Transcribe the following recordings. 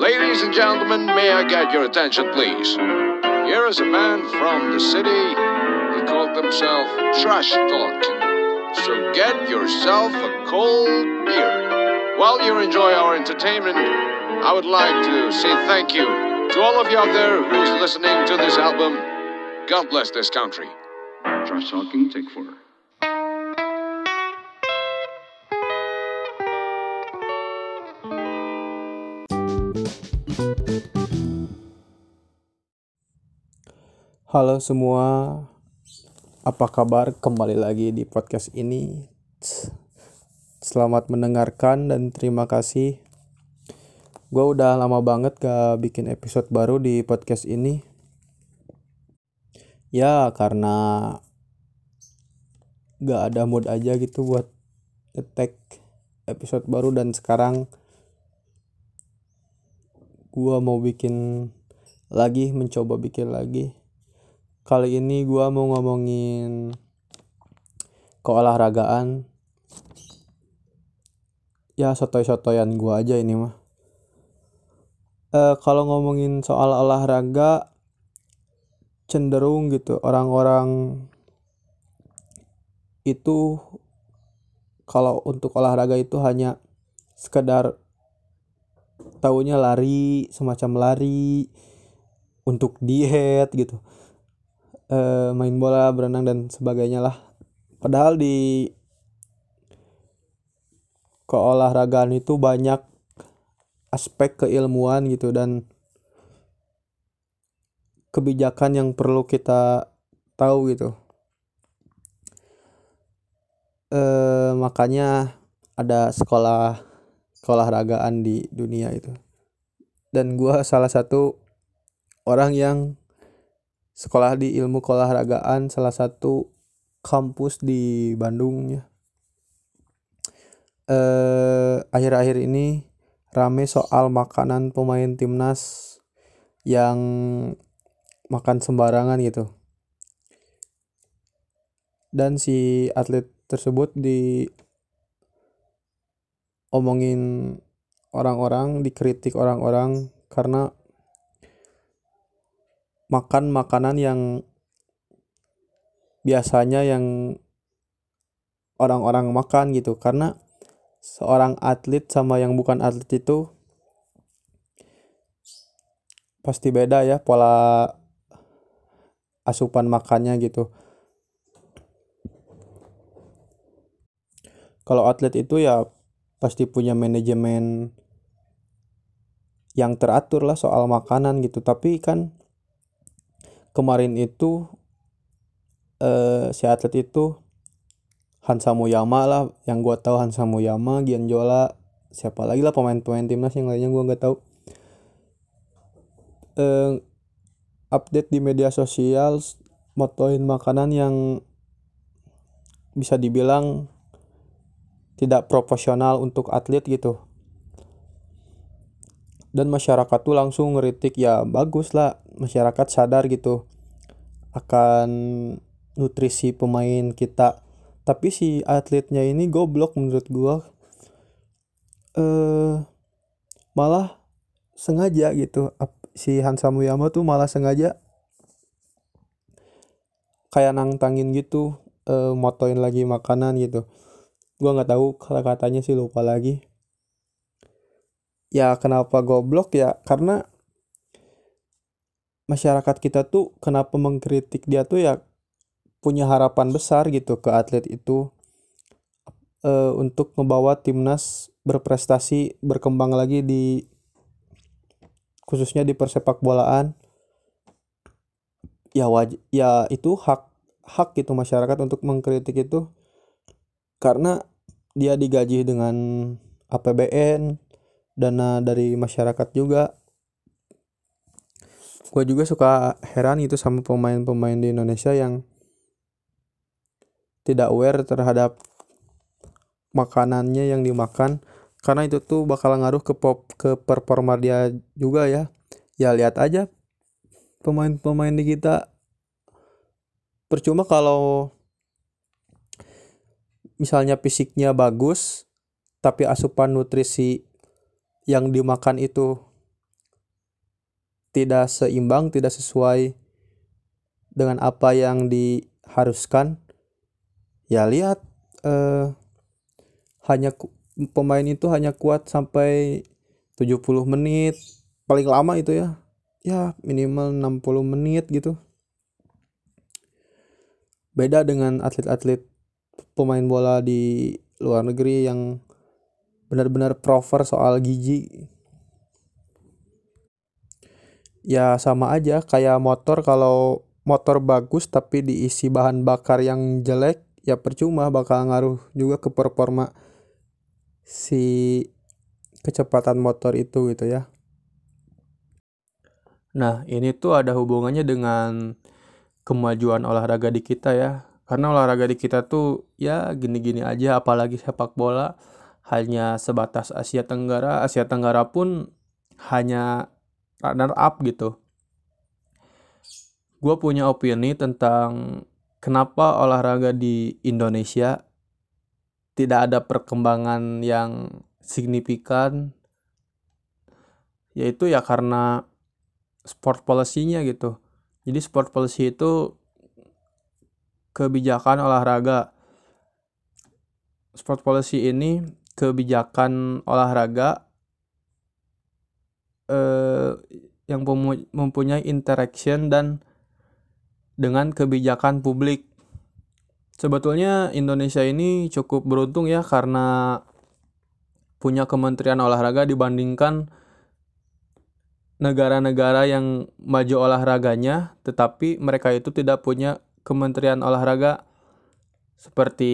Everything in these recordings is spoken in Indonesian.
Ladies and gentlemen, may I get your attention, please? Here is a man from the city. He called himself Trash Talking. So get yourself a cold beer. While you enjoy our entertainment, I would like to say thank you to all of you out there who's listening to this album. God bless this country. Trash Talking, take four. Halo semua, apa kabar? Kembali lagi di podcast ini. Selamat mendengarkan dan terima kasih. Gue udah lama banget gak bikin episode baru di podcast ini. Ya, karena gak ada mood aja gitu buat ngetek episode baru dan sekarang gue mau bikin lagi, mencoba bikin lagi Kali ini gue mau ngomongin keolahragaan. Ya sotoy-sotoyan gue aja ini mah. E, kalau ngomongin soal olahraga cenderung gitu orang-orang itu kalau untuk olahraga itu hanya sekedar tahunya lari semacam lari untuk diet gitu uh, main bola, berenang dan sebagainya lah. Padahal di keolahragaan itu banyak aspek keilmuan gitu dan kebijakan yang perlu kita tahu gitu. Uh, makanya ada sekolah keolahragaan di dunia itu. Dan gue salah satu orang yang sekolah di ilmu keolahragaan salah satu kampus di Bandung ya. Eh akhir-akhir ini rame soal makanan pemain timnas yang makan sembarangan gitu. Dan si atlet tersebut di omongin orang-orang, dikritik orang-orang karena makan makanan yang biasanya yang orang-orang makan gitu. Karena seorang atlet sama yang bukan atlet itu pasti beda ya pola asupan makannya gitu. Kalau atlet itu ya pasti punya manajemen yang teratur lah soal makanan gitu. Tapi kan kemarin itu eh, si atlet itu Hansa Muyama lah yang gue tahu Hansa Muyama Gianjola siapa lagi lah pemain-pemain timnas yang lainnya gue nggak tahu. Eh, update di media sosial motoin makanan yang bisa dibilang tidak proporsional untuk atlet gitu dan masyarakat tuh langsung ngeritik ya bagus lah masyarakat sadar gitu akan nutrisi pemain kita. Tapi si atletnya ini goblok menurut gua. Eh malah sengaja gitu. Si Hansa Muyama tuh malah sengaja kayak nantangin gitu eh, motoin lagi makanan gitu. Gua nggak tahu kata katanya sih lupa lagi ya kenapa goblok? Ya karena masyarakat kita tuh kenapa mengkritik dia tuh ya punya harapan besar gitu ke atlet itu uh, untuk membawa timnas berprestasi berkembang lagi di khususnya di persepak bolaan. Ya waj ya itu hak hak gitu masyarakat untuk mengkritik itu. Karena dia digaji dengan APBN dana dari masyarakat juga. Gue juga suka heran itu sama pemain-pemain di Indonesia yang tidak aware terhadap makanannya yang dimakan. Karena itu tuh bakal ngaruh ke pop ke performa dia juga ya. Ya lihat aja pemain-pemain di kita. Percuma kalau misalnya fisiknya bagus tapi asupan nutrisi yang dimakan itu tidak seimbang tidak sesuai dengan apa yang diharuskan ya lihat eh, hanya pemain itu hanya kuat sampai 70 menit paling lama itu ya ya minimal 60 menit gitu. Beda dengan atlet-atlet pemain bola di luar negeri yang benar-benar prover soal gizi ya sama aja kayak motor kalau motor bagus tapi diisi bahan bakar yang jelek ya percuma bakal ngaruh juga ke performa si kecepatan motor itu gitu ya. Nah, ini tuh ada hubungannya dengan kemajuan olahraga di kita ya. Karena olahraga di kita tuh ya gini-gini aja apalagi sepak bola hanya sebatas Asia Tenggara. Asia Tenggara pun hanya runner up gitu. Gue punya opini tentang kenapa olahraga di Indonesia tidak ada perkembangan yang signifikan yaitu ya karena sport policy-nya gitu. Jadi sport policy itu kebijakan olahraga. Sport policy ini kebijakan olahraga eh, yang mempunyai interaction dan dengan kebijakan publik. Sebetulnya Indonesia ini cukup beruntung ya karena punya kementerian olahraga dibandingkan negara-negara yang maju olahraganya, tetapi mereka itu tidak punya kementerian olahraga seperti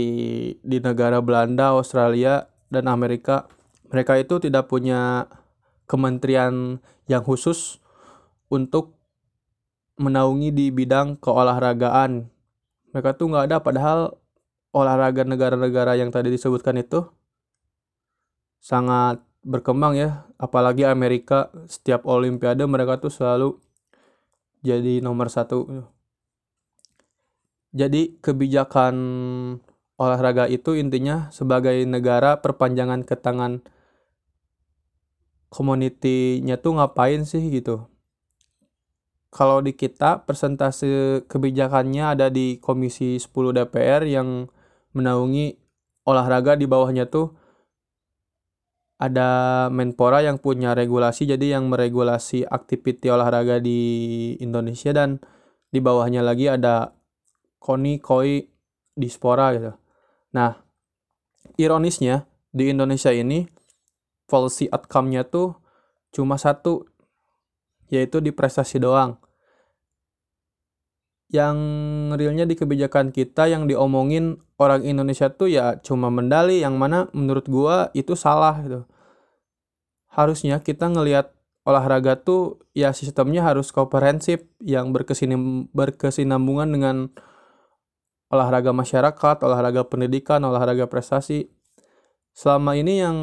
di negara Belanda, Australia, dan Amerika. Mereka itu tidak punya kementerian yang khusus untuk menaungi di bidang keolahragaan. Mereka tuh nggak ada, padahal olahraga negara-negara yang tadi disebutkan itu sangat berkembang ya apalagi Amerika setiap olimpiade mereka tuh selalu jadi nomor satu jadi kebijakan olahraga itu intinya sebagai negara perpanjangan ke tangan community-nya tuh ngapain sih gitu kalau di kita persentase kebijakannya ada di Komisi 10 DPR yang menaungi olahraga di bawahnya tuh ada Menpora yang punya regulasi jadi yang meregulasi aktiviti olahraga di Indonesia dan di bawahnya lagi ada KONI, KOI, Dispora gitu. Nah, ironisnya di Indonesia ini policy outcome-nya tuh cuma satu yaitu di prestasi doang. Yang realnya di kebijakan kita yang diomongin orang Indonesia tuh ya cuma mendali yang mana menurut gua itu salah gitu. Harusnya kita ngelihat olahraga tuh ya sistemnya harus komprehensif yang berkesinam, berkesinambungan dengan olahraga masyarakat, olahraga pendidikan, olahraga prestasi. Selama ini yang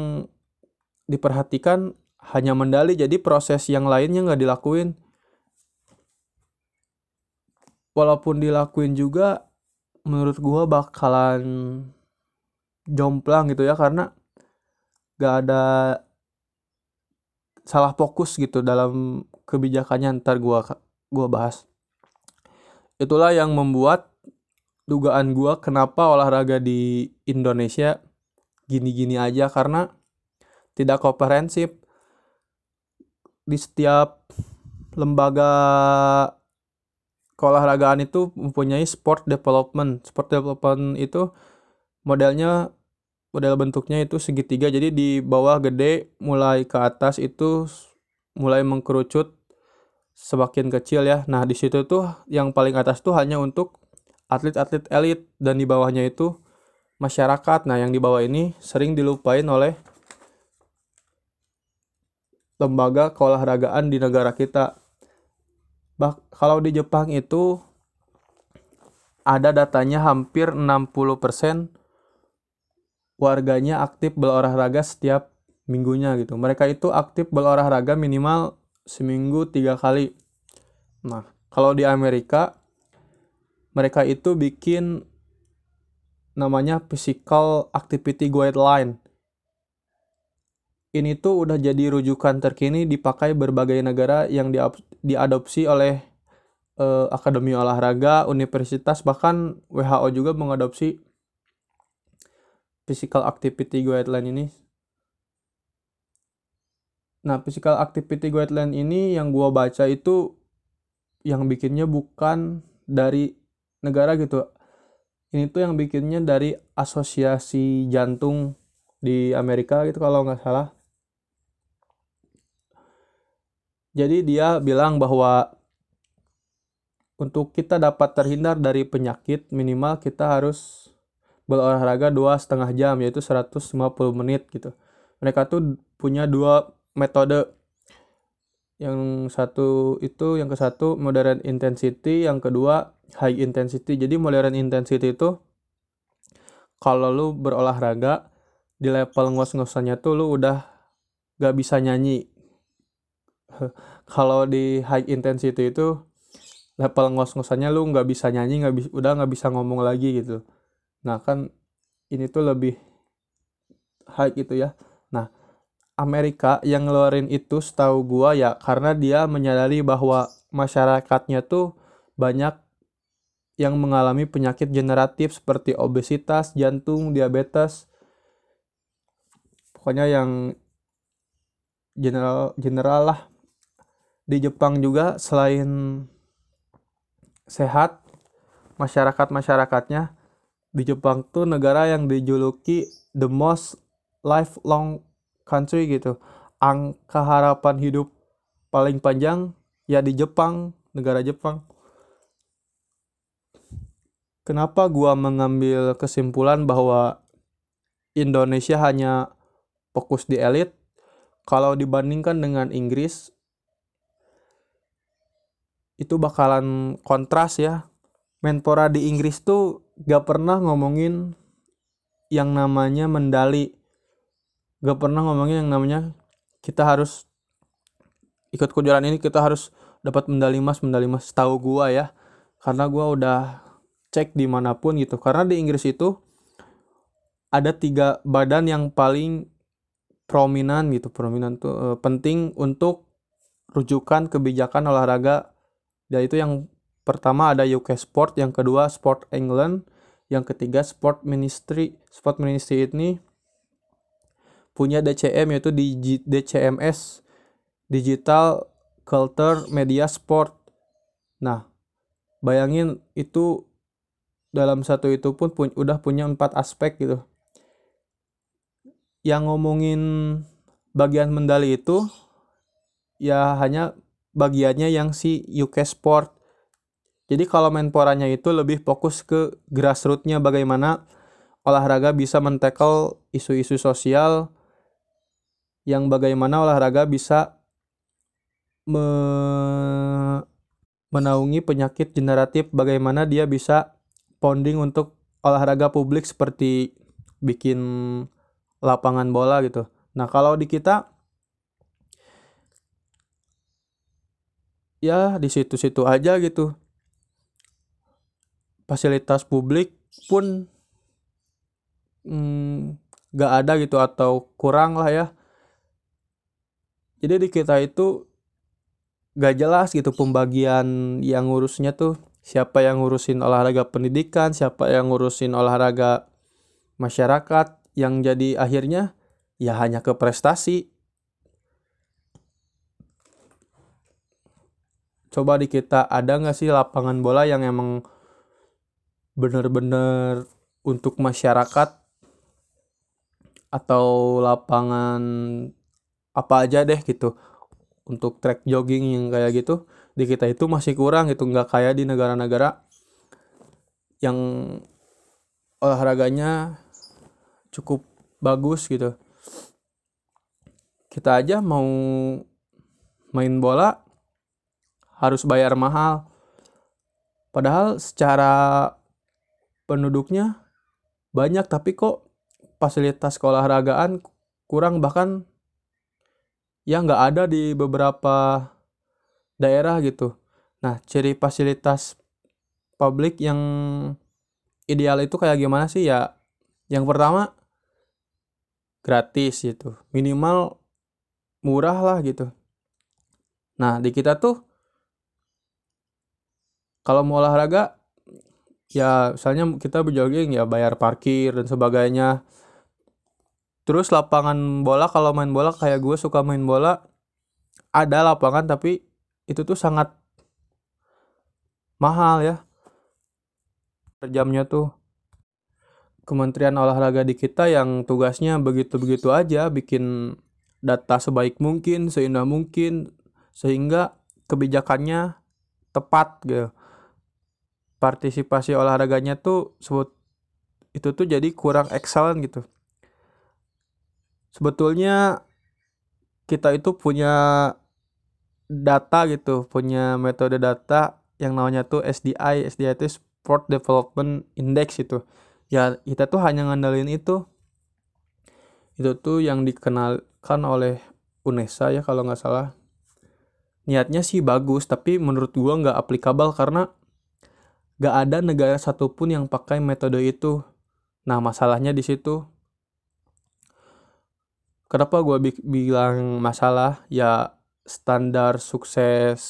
diperhatikan hanya mendali jadi proses yang lainnya nggak dilakuin. Walaupun dilakuin juga menurut gue bakalan jomplang gitu ya karena gak ada salah fokus gitu dalam kebijakannya ntar gua gua bahas itulah yang membuat dugaan gua kenapa olahraga di Indonesia gini-gini aja karena tidak komprehensif di setiap lembaga keolahragaan itu mempunyai sport development. Sport development itu modelnya model bentuknya itu segitiga jadi di bawah gede mulai ke atas itu mulai mengkerucut semakin kecil ya. Nah, di situ tuh yang paling atas tuh hanya untuk atlet-atlet elit dan di bawahnya itu masyarakat. Nah, yang di bawah ini sering dilupain oleh lembaga keolahragaan di negara kita. Bah, kalau di Jepang itu ada datanya hampir 60% warganya aktif berolahraga setiap minggunya gitu. Mereka itu aktif berolahraga minimal seminggu tiga kali. Nah, kalau di Amerika mereka itu bikin namanya physical activity guideline. ini tuh udah jadi rujukan terkini dipakai berbagai negara yang diadopsi oleh uh, akademi olahraga, universitas bahkan WHO juga mengadopsi physical activity guideline ini. Nah, physical activity guideline ini yang gua baca itu yang bikinnya bukan dari negara gitu. Ini tuh yang bikinnya dari asosiasi jantung di Amerika gitu kalau nggak salah. Jadi dia bilang bahwa untuk kita dapat terhindar dari penyakit minimal kita harus berolahraga dua setengah jam yaitu 150 menit gitu. Mereka tuh punya dua metode yang satu itu yang ke satu modern intensity yang kedua high intensity. Jadi modern intensity itu kalau lu berolahraga di level ngos-ngosannya tuh lu udah gak bisa nyanyi. Kalau di high intensity itu level ngos-ngosannya lu nggak bisa nyanyi nggak bisa udah nggak bisa ngomong lagi gitu. Nah kan ini tuh lebih high gitu ya Amerika yang ngeluarin itu setahu gua ya karena dia menyadari bahwa masyarakatnya tuh banyak yang mengalami penyakit generatif seperti obesitas, jantung, diabetes. Pokoknya yang general general lah. Di Jepang juga selain sehat masyarakat-masyarakatnya di Jepang tuh negara yang dijuluki the most lifelong country gitu. Angka harapan hidup paling panjang ya di Jepang negara Jepang. Kenapa gua mengambil kesimpulan bahwa Indonesia hanya fokus di elit? Kalau dibandingkan dengan Inggris itu bakalan kontras ya. Menpora di Inggris tuh gak pernah ngomongin yang namanya mendali gak pernah ngomongin yang namanya kita harus ikut kejuaraan ini kita harus dapat medali emas medali emas. Tahu gua ya karena gua udah cek di mana pun gitu. Karena di Inggris itu ada tiga badan yang paling prominan gitu. Prominan tuh e, penting untuk rujukan kebijakan olahraga. Yaitu yang pertama ada UK Sport yang kedua Sport England yang ketiga Sport Ministry Sport Ministry ini punya DCM yaitu di DCMS Digital Culture Media Sport. Nah, bayangin itu dalam satu itu pun pu udah punya empat aspek gitu. Yang ngomongin bagian medali itu ya hanya bagiannya yang si UK Sport. Jadi kalau menporanya itu lebih fokus ke grassrootsnya bagaimana olahraga bisa mentekel isu-isu sosial yang bagaimana olahraga bisa me menaungi penyakit generatif bagaimana dia bisa founding untuk olahraga publik seperti bikin lapangan bola gitu. Nah, kalau di kita ya di situ-situ aja gitu. Fasilitas publik pun hmm, ada gitu atau kurang lah ya jadi di kita itu gak jelas gitu pembagian yang ngurusnya tuh siapa yang ngurusin olahraga pendidikan siapa yang ngurusin olahraga masyarakat yang jadi akhirnya ya hanya ke prestasi. Coba di kita ada nggak sih lapangan bola yang emang bener-bener untuk masyarakat? Atau lapangan apa aja deh gitu. Untuk track jogging yang kayak gitu di kita itu masih kurang gitu nggak kayak di negara-negara yang olahraganya cukup bagus gitu. Kita aja mau main bola harus bayar mahal. Padahal secara penduduknya banyak tapi kok fasilitas keolahragaan kurang bahkan yang nggak ada di beberapa daerah gitu. Nah, ciri fasilitas publik yang ideal itu kayak gimana sih ya? Yang pertama gratis gitu. Minimal murah lah gitu nah di kita tuh kalau mau olahraga ya misalnya kita berjogging ya bayar parkir dan sebagainya terus lapangan bola kalau main bola kayak gue suka main bola ada lapangan tapi itu tuh sangat mahal ya. Per jamnya tuh. Kementerian Olahraga di kita yang tugasnya begitu-begitu aja bikin data sebaik mungkin, seindah mungkin sehingga kebijakannya tepat gitu. Partisipasi olahraganya tuh sebut itu tuh jadi kurang excellent gitu sebetulnya kita itu punya data gitu punya metode data yang namanya tuh SDI SDI itu Sport Development Index itu ya kita tuh hanya ngandelin itu itu tuh yang dikenalkan oleh UNESA ya kalau nggak salah niatnya sih bagus tapi menurut gua nggak applicable karena gak ada negara satupun yang pakai metode itu. Nah, masalahnya di situ. Kenapa gue bi bilang masalah? Ya, standar sukses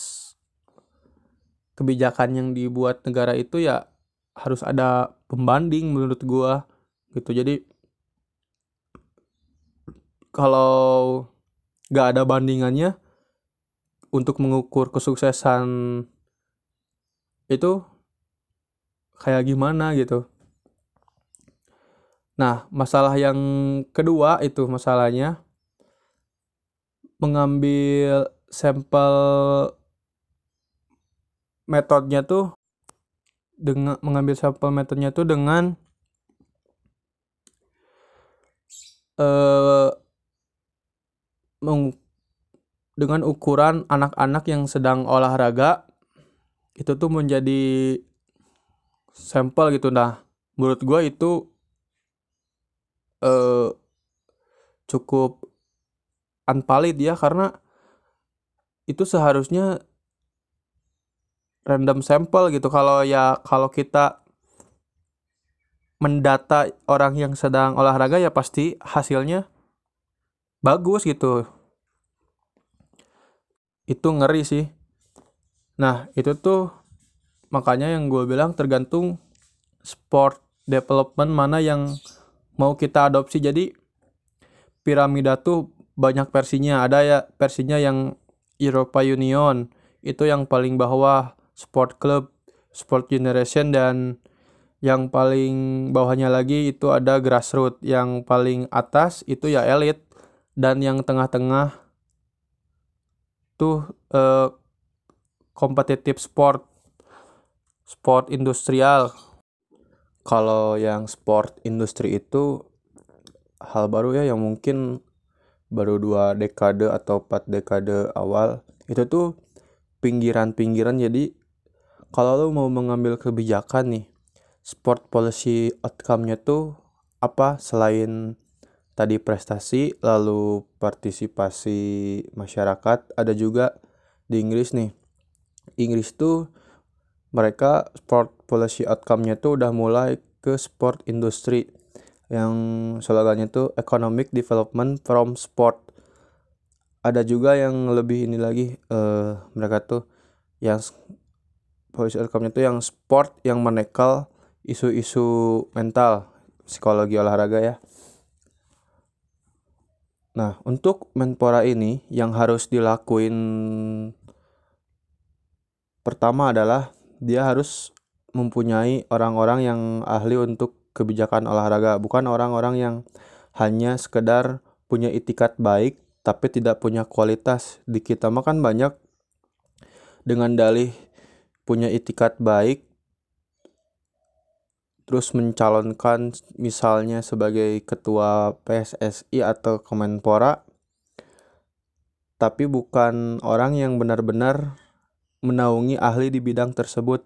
kebijakan yang dibuat negara itu ya harus ada pembanding menurut gue gitu. Jadi, kalau gak ada bandingannya untuk mengukur kesuksesan itu kayak gimana gitu. Nah, masalah yang kedua itu masalahnya mengambil sampel metodenya tuh dengan mengambil sampel metodenya tuh dengan eh dengan ukuran anak-anak yang sedang olahraga itu tuh menjadi sampel gitu. Nah menurut gue itu eh cukup unvalid ya karena itu seharusnya random sampel gitu. Kalau ya kalau kita mendata orang yang sedang olahraga ya pasti hasilnya bagus gitu. Itu ngeri sih. Nah itu tuh makanya yang gue bilang tergantung sport development mana yang mau kita adopsi jadi piramida tuh banyak versinya ada ya versinya yang Europa Union itu yang paling bawah sport club sport generation dan yang paling bawahnya lagi itu ada grassroots yang paling atas itu ya elite dan yang tengah-tengah tuh eh, kompetitif sport sport industrial. Kalau yang sport industri itu hal baru ya yang mungkin baru dua dekade atau empat dekade awal itu tuh pinggiran-pinggiran. Jadi kalau lo mau mengambil kebijakan nih sport policy outcome-nya tuh apa? Selain tadi prestasi lalu partisipasi masyarakat ada juga di Inggris nih. Inggris tuh mereka sport policy outcome-nya tuh udah mulai ke sport industry yang slogannya tuh economic development from sport. Ada juga yang lebih ini lagi uh, mereka tuh yang policy outcome-nya tuh yang sport yang menekal isu-isu mental psikologi olahraga ya. Nah, untuk Menpora ini yang harus dilakuin pertama adalah dia harus mempunyai orang-orang yang ahli untuk kebijakan olahraga, bukan orang-orang yang hanya sekedar punya itikat baik tapi tidak punya kualitas. Di kita mah kan banyak dengan dalih punya itikat baik terus mencalonkan misalnya sebagai ketua PSSI atau Kemenpora tapi bukan orang yang benar-benar menaungi ahli di bidang tersebut.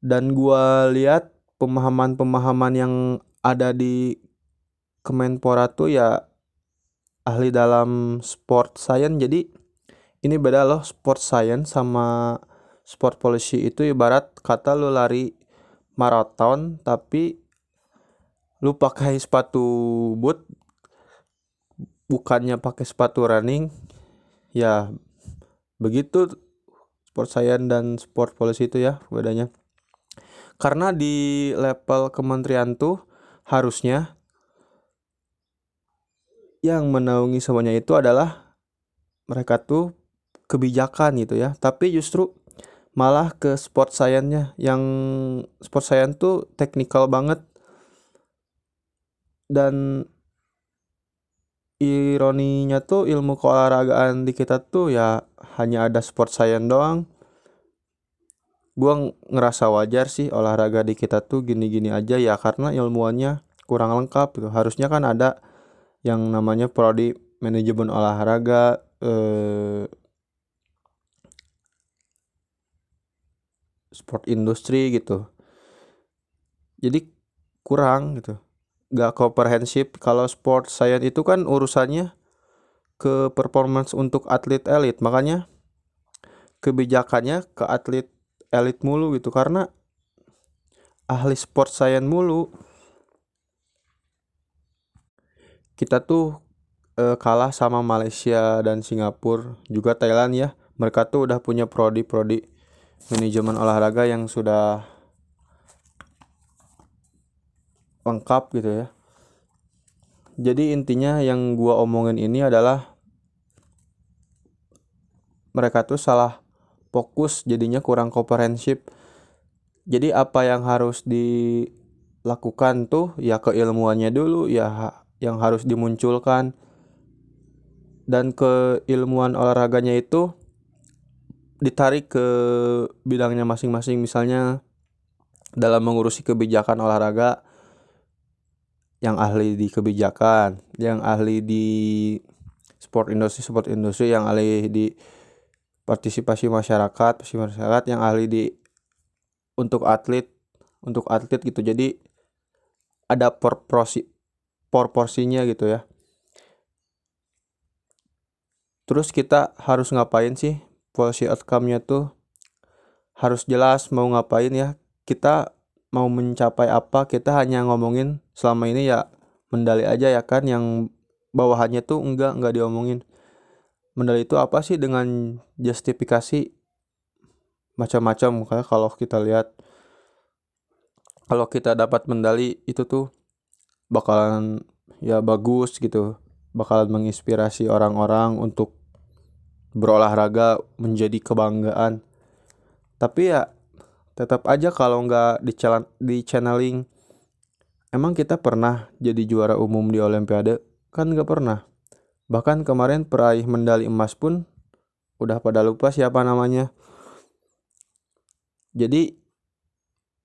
Dan gua lihat pemahaman-pemahaman yang ada di Kemenpora tuh ya ahli dalam sport science. Jadi ini beda loh sport science sama sport policy itu ibarat kata lu lari maraton tapi lu pakai sepatu boot bukannya pakai sepatu running ya begitu sport science dan sport policy itu ya bedanya karena di level kementerian tuh harusnya yang menaungi semuanya itu adalah mereka tuh kebijakan gitu ya. Tapi justru malah ke sport science-nya. Yang sport science tuh teknikal banget. Dan ironinya tuh ilmu keolahragaan di kita tuh ya hanya ada sport science doang gua ngerasa wajar sih olahraga di kita tuh gini-gini aja ya karena ilmuannya kurang lengkap gitu. Harusnya kan ada yang namanya prodi manajemen olahraga eh, sport industri gitu. Jadi kurang gitu. Gak komprehensif. Kalau sport science itu kan urusannya ke performance untuk atlet elit makanya kebijakannya ke atlet elit mulu gitu. Karena ahli sport science mulu kita tuh e, kalah sama Malaysia dan Singapura juga Thailand ya. Mereka tuh udah punya prodi-prodi manajemen olahraga yang sudah lengkap gitu ya. Jadi intinya yang gua omongin ini adalah mereka tuh salah fokus jadinya kurang komprehensif jadi apa yang harus dilakukan tuh ya keilmuannya dulu ya yang harus dimunculkan. Dan keilmuan olahraganya itu ditarik ke bidangnya masing-masing. Misalnya dalam mengurusi kebijakan olahraga yang ahli di kebijakan, yang ahli di sport industri, sport industri yang ahli di partisipasi masyarakat, partisipasi masyarakat yang ahli di untuk atlet, untuk atlet gitu. Jadi ada proporsi proporsinya gitu ya. Terus kita harus ngapain sih? Policy outcome-nya tuh harus jelas mau ngapain ya? Kita mau mencapai apa? Kita hanya ngomongin selama ini ya medali aja ya kan? Yang bawahannya tuh enggak enggak diomongin medali itu apa sih dengan justifikasi macam-macam? Kalau kita lihat kalau kita dapat medali itu tuh bakalan ya bagus gitu. Bakalan menginspirasi orang-orang untuk berolahraga menjadi kebanggaan. Tapi ya tetap aja kalau nggak di, di channeling emang kita pernah jadi juara umum di olimpiade? Kan nggak pernah bahkan kemarin peraih medali emas pun udah pada lupa siapa namanya. Jadi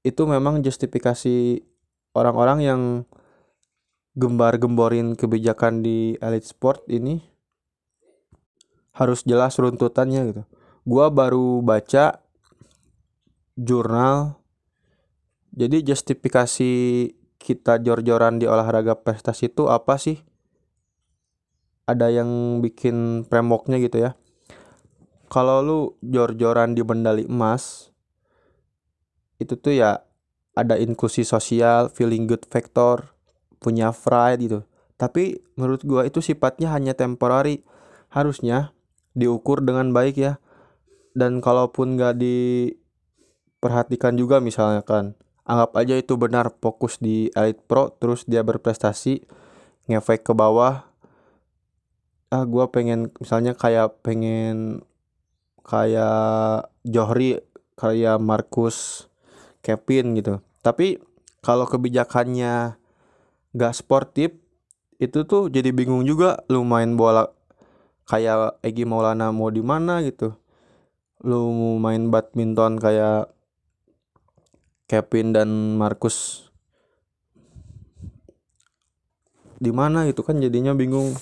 itu memang justifikasi orang-orang yang gembar-gemborin kebijakan di elite sport ini harus jelas runtutannya gitu. Gua baru baca jurnal. Jadi justifikasi kita jor-joran di olahraga prestasi itu apa sih ada yang bikin premoknya gitu ya. Kalau lu jor-joran di medali emas itu tuh ya ada inklusi sosial feeling good factor punya pride gitu. Tapi menurut gua itu sifatnya hanya temporary. Harusnya diukur dengan baik ya. Dan kalaupun nggak diperhatikan juga misalnya kan anggap aja itu benar fokus di elite pro terus dia berprestasi ngefek ke bawah ah gue pengen misalnya kayak pengen kayak Johri kayak Markus Kevin gitu. Tapi kalau kebijakannya gak sportif itu tuh jadi bingung juga lu main bola kayak Egi Maulana mau di mana gitu. Lu mau main badminton kayak Kevin dan Markus di mana gitu kan jadinya bingung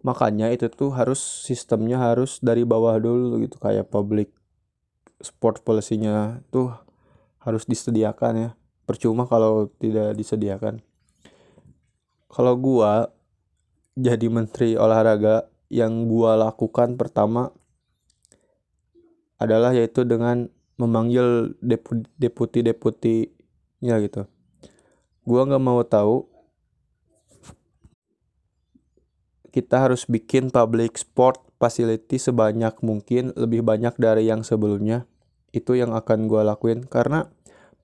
makanya itu tuh harus sistemnya harus dari bawah dulu gitu kayak public sport policy-nya tuh harus disediakan ya. Percuma kalau tidak disediakan. Kalau gua jadi menteri olahraga yang gua lakukan pertama adalah yaitu dengan memanggil deputi deputinya gitu. Gua nggak mau tahu kita harus bikin public sport facility sebanyak mungkin lebih banyak dari yang sebelumnya. Itu yang akan gue lakuin karena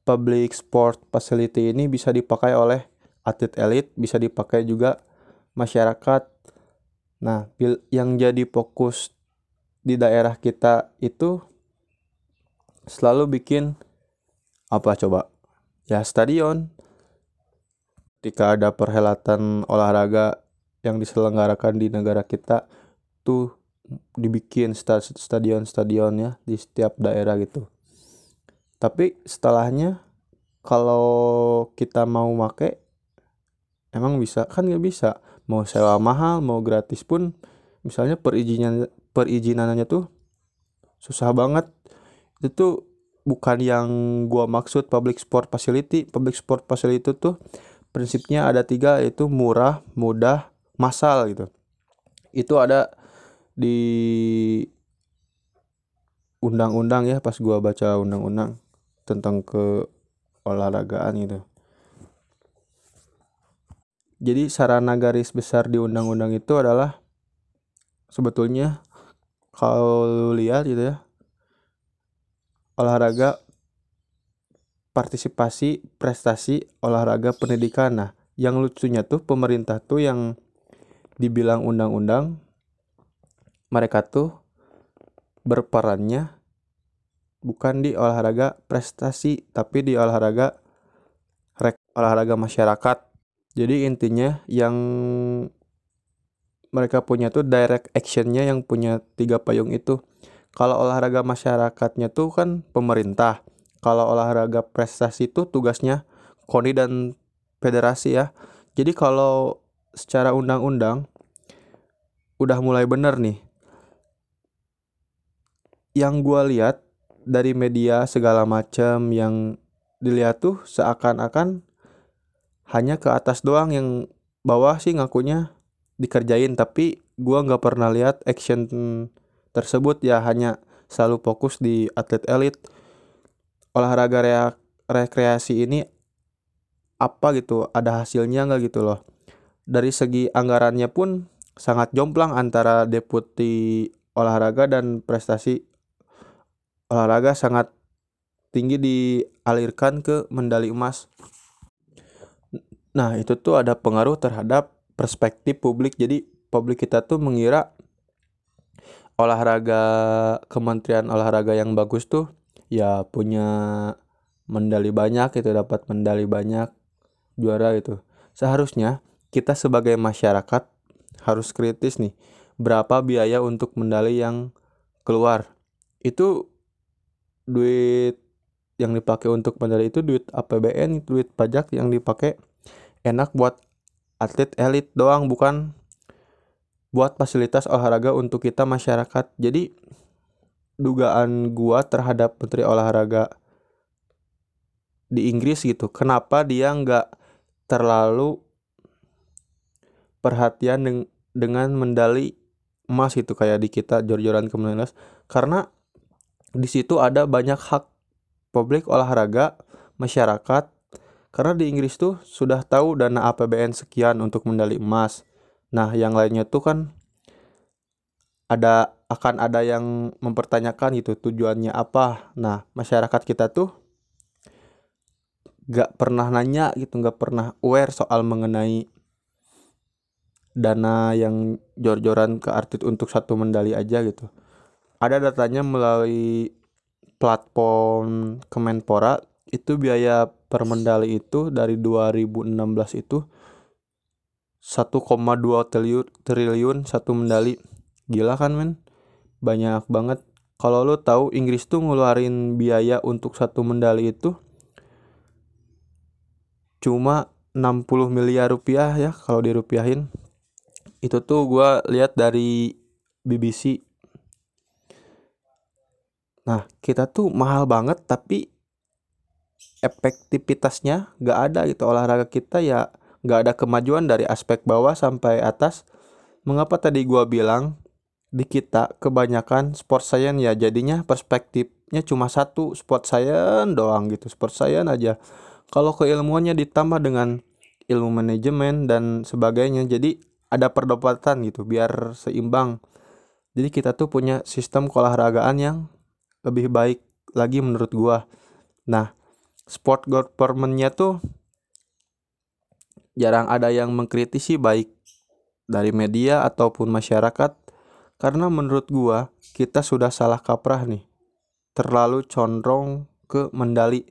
public sport facility ini bisa dipakai oleh atlet elit bisa dipakai juga masyarakat. Nah yang jadi fokus di daerah kita itu selalu bikin apa coba? Ya stadion. Ketika ada perhelatan olahraga yang diselenggarakan di negara kita tuh dibikin stadion-stadion ya di setiap daerah gitu. Tapi setelahnya kalau kita mau make emang bisa? Kan nggak bisa. Mau sewa mahal mau gratis pun misalnya perizinan perizinannya tuh susah banget. Itu tuh bukan yang gua maksud public sport facility. Public sport facility itu tuh prinsipnya ada tiga yaitu murah mudah massal gitu. Itu ada di undang-undang ya pas gua baca undang-undang tentang ke olahragaan gitu. Jadi sarana garis besar di undang-undang itu adalah sebetulnya kalau lihat gitu ya olahraga partisipasi prestasi olahraga pendidikan. Nah yang lucunya tuh pemerintah tuh yang dibilang undang-undang mereka tuh berperannya bukan di olahraga prestasi tapi di olahraga rek olahraga masyarakat. Jadi intinya yang mereka punya tuh direct actionnya yang punya tiga payung itu. Kalau olahraga masyarakatnya tuh kan pemerintah kalau olahraga prestasi itu tugasnya KONI dan federasi ya. Jadi kalau secara undang-undang udah mulai bener nih. Yang gue lihat dari media segala macam yang dilihat tuh seakan-akan hanya ke atas doang yang bawah sih ngakunya dikerjain. Tapi gue nggak pernah lihat action tersebut ya hanya selalu fokus di atlet elit. Olahraga re rekreasi ini apa gitu ada hasilnya nggak gitu loh dari segi anggarannya pun sangat jomplang antara deputi olahraga dan prestasi olahraga sangat tinggi dialirkan ke medali emas. Nah, itu tuh ada pengaruh terhadap perspektif publik. Jadi, publik kita tuh mengira olahraga Kementerian Olahraga yang bagus tuh ya punya medali banyak itu dapat medali banyak juara gitu. Seharusnya kita sebagai masyarakat harus kritis nih berapa biaya untuk medali yang keluar. Itu duit yang dipakai untuk medali itu duit APBN duit pajak yang dipakai enak buat atlet elit doang bukan buat fasilitas olahraga untuk kita masyarakat. Jadi dugaan gua terhadap menteri olahraga di Inggris gitu kenapa dia nggak terlalu perhatian deng dengan medali emas itu kayak di kita jor-joran ke karena di situ ada banyak hak publik olahraga masyarakat. Karena di Inggris tuh sudah tahu dana APBN sekian untuk medali emas. Nah yang lainnya tuh kan ada akan ada yang mempertanyakan gitu tujuannya apa. Nah masyarakat kita tuh gak pernah nanya gitu gak pernah aware soal mengenai dana yang jor-joran ke artis untuk satu medali aja gitu. Ada datanya melalui platform Kemenpora itu biaya per medali itu dari 2016 itu 1,2 triliun triliun satu medali. Gila kan men? Banyak banget. Kalau lo tahu Inggris tuh ngeluarin biaya untuk satu medali itu cuma 60 miliar rupiah ya kalau dirupiahin itu tuh gue lihat dari BBC nah kita tuh mahal banget tapi efektivitasnya gak ada gitu. Olahraga kita ya gak ada kemajuan dari aspek bawah sampai atas. Mengapa tadi gue bilang di kita kebanyakan sport science ya jadinya perspektifnya cuma satu sport science doang gitu sport science aja. Kalau keilmuannya ditambah dengan ilmu manajemen dan sebagainya jadi ada perdebatan gitu biar seimbang. Jadi kita tuh punya sistem keolahragaan yang lebih baik lagi menurut gua. Nah sport governmentnya tuh jarang ada yang mengkritisi baik dari media ataupun masyarakat karena menurut gua kita sudah salah kaprah nih. Terlalu condong ke mendali.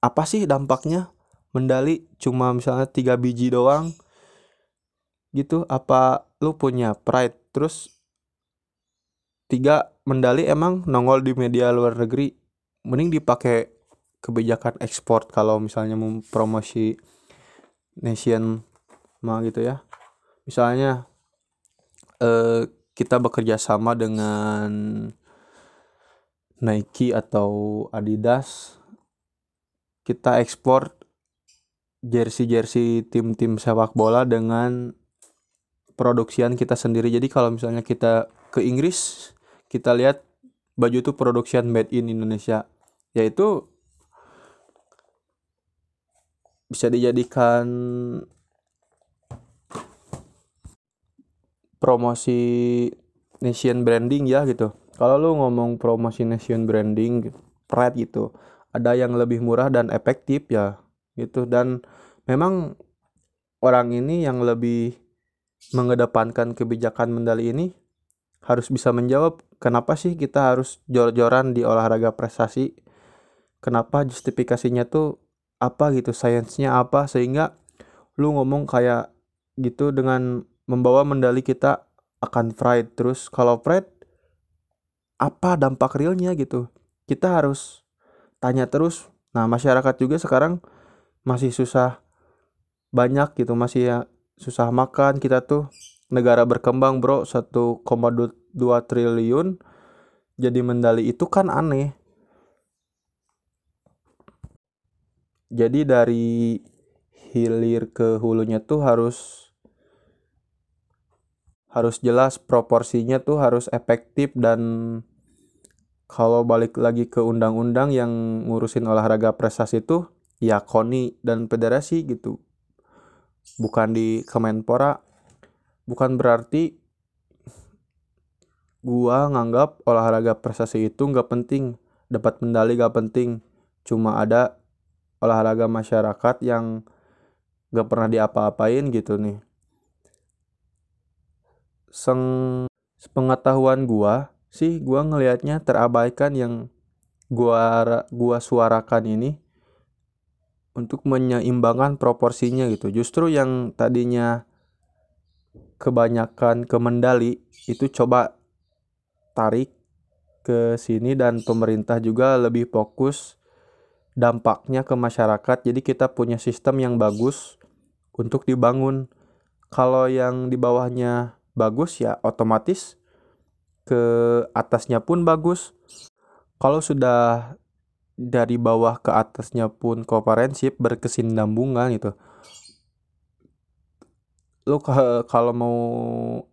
Apa sih dampaknya? Mendali cuma misalnya tiga biji doang gitu apa lu punya pride? Terus tiga mendali emang nongol di media luar negeri mending dipakai kebijakan ekspor kalau misalnya mau promosi nation mah gitu ya. Misalnya eh, kita bekerja sama dengan Nike atau Adidas kita ekspor jersey-jersey tim-tim sepak bola dengan produksian kita sendiri. Jadi kalau misalnya kita ke Inggris kita lihat baju itu produksian made in Indonesia. Yaitu bisa dijadikan promosi nation branding ya gitu. Kalau lu ngomong promosi nation branding pride gitu ada yang lebih murah dan efektif ya gitu. Dan memang orang ini yang lebih mengedepankan kebijakan mendali ini harus bisa menjawab kenapa sih kita harus jor-joran di olahraga prestasi? Kenapa justifikasinya tuh apa gitu sainsnya apa? Sehingga lu ngomong kayak gitu dengan membawa mendali kita akan pride. Terus kalau pride apa dampak realnya gitu? Kita harus tanya terus. Nah masyarakat juga sekarang masih susah banyak gitu masih ya susah makan kita tuh. Negara berkembang bro. 1,2 triliun jadi mendali itu kan aneh. Jadi dari hilir ke hulunya tuh harus harus jelas proporsinya tuh harus efektif dan kalau balik lagi ke undang-undang yang ngurusin olahraga prestasi itu ya KONI dan federasi gitu bukan di Kemenpora bukan berarti gua nganggap olahraga prestasi itu nggak penting dapat medali gak penting. Cuma ada olahraga masyarakat yang gak pernah diapa-apain gitu nih. Seng pengetahuan gua sih gua ngelihatnya terabaikan yang gua gua suarakan ini untuk menyeimbangkan proporsinya gitu. Justru yang tadinya kebanyakan ke mendali itu coba tarik ke sini dan pemerintah juga lebih fokus dampaknya ke masyarakat. Jadi kita punya sistem yang bagus untuk dibangun. Kalau yang di bawahnya bagus ya otomatis ke atasnya pun bagus. Kalau sudah dari bawah ke atasnya pun komprehensif berkesinambungan gitu. Lu kalau mau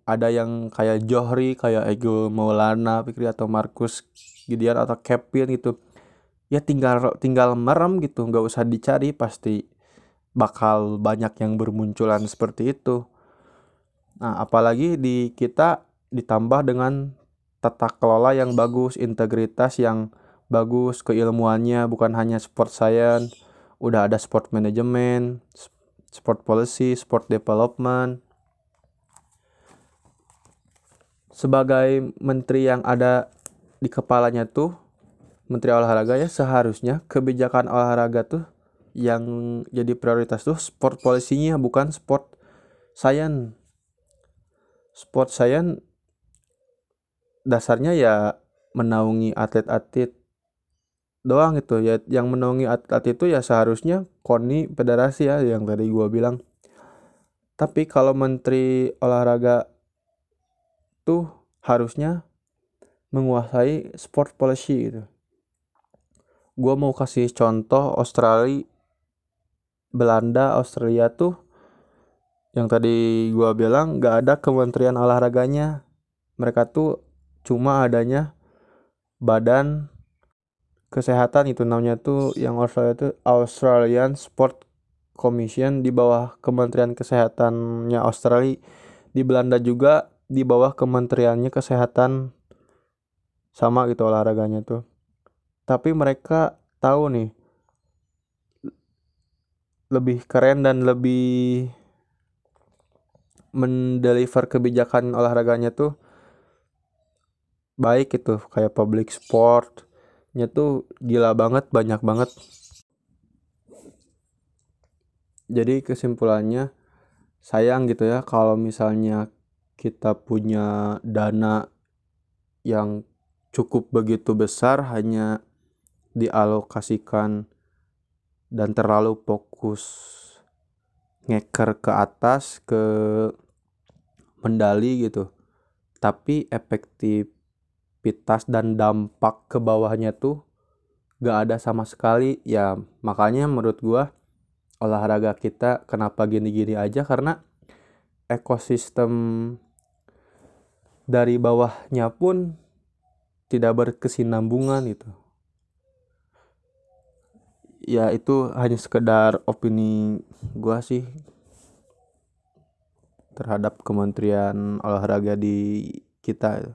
ada yang kayak Johri, kayak Ego Maulana, Fikri atau Markus Gideon atau Kevin gitu. Ya tinggal tinggal merem gitu, nggak usah dicari pasti bakal banyak yang bermunculan seperti itu. Nah, apalagi di kita ditambah dengan tata kelola yang bagus, integritas yang bagus, keilmuannya bukan hanya sport science, udah ada sport management, sport policy, sport development. Sebagai menteri yang ada di kepalanya tuh menteri olahraga ya seharusnya kebijakan olahraga tuh yang jadi prioritas tuh sport polisinya bukan sport science sport science dasarnya ya menaungi atlet-atlet doang itu ya yang menaungi atlet itu ya seharusnya KONI federasi ya yang tadi gua bilang. Tapi kalau menteri olahraga tuh harusnya menguasai sport policy gitu. Gua mau kasih contoh Australia Belanda Australia tuh yang tadi gua bilang gak ada kementerian olahraganya. Mereka tuh cuma adanya badan kesehatan itu namanya tuh yang Australia itu Australian Sport Commission di bawah Kementerian Kesehatannya Australia di Belanda juga di bawah kementeriannya kesehatan. Sama gitu olahraganya tuh. Tapi mereka tahu nih lebih keren dan lebih mendeliver kebijakan olahraganya tuh baik gitu kayak public sportnya tuh gila banget banyak banget. Jadi kesimpulannya sayang gitu ya kalau misalnya kita punya dana yang cukup begitu besar hanya dialokasikan dan terlalu fokus ngeker ke atas ke mendali gitu. Tapi efektivitas dan dampak ke bawahnya tuh gak ada sama sekali. Ya makanya menurut gua olahraga kita kenapa gini-gini aja? Karena ekosistem dari bawahnya pun tidak berkesinambungan gitu ya itu hanya sekedar opini gua sih terhadap kementerian olahraga di kita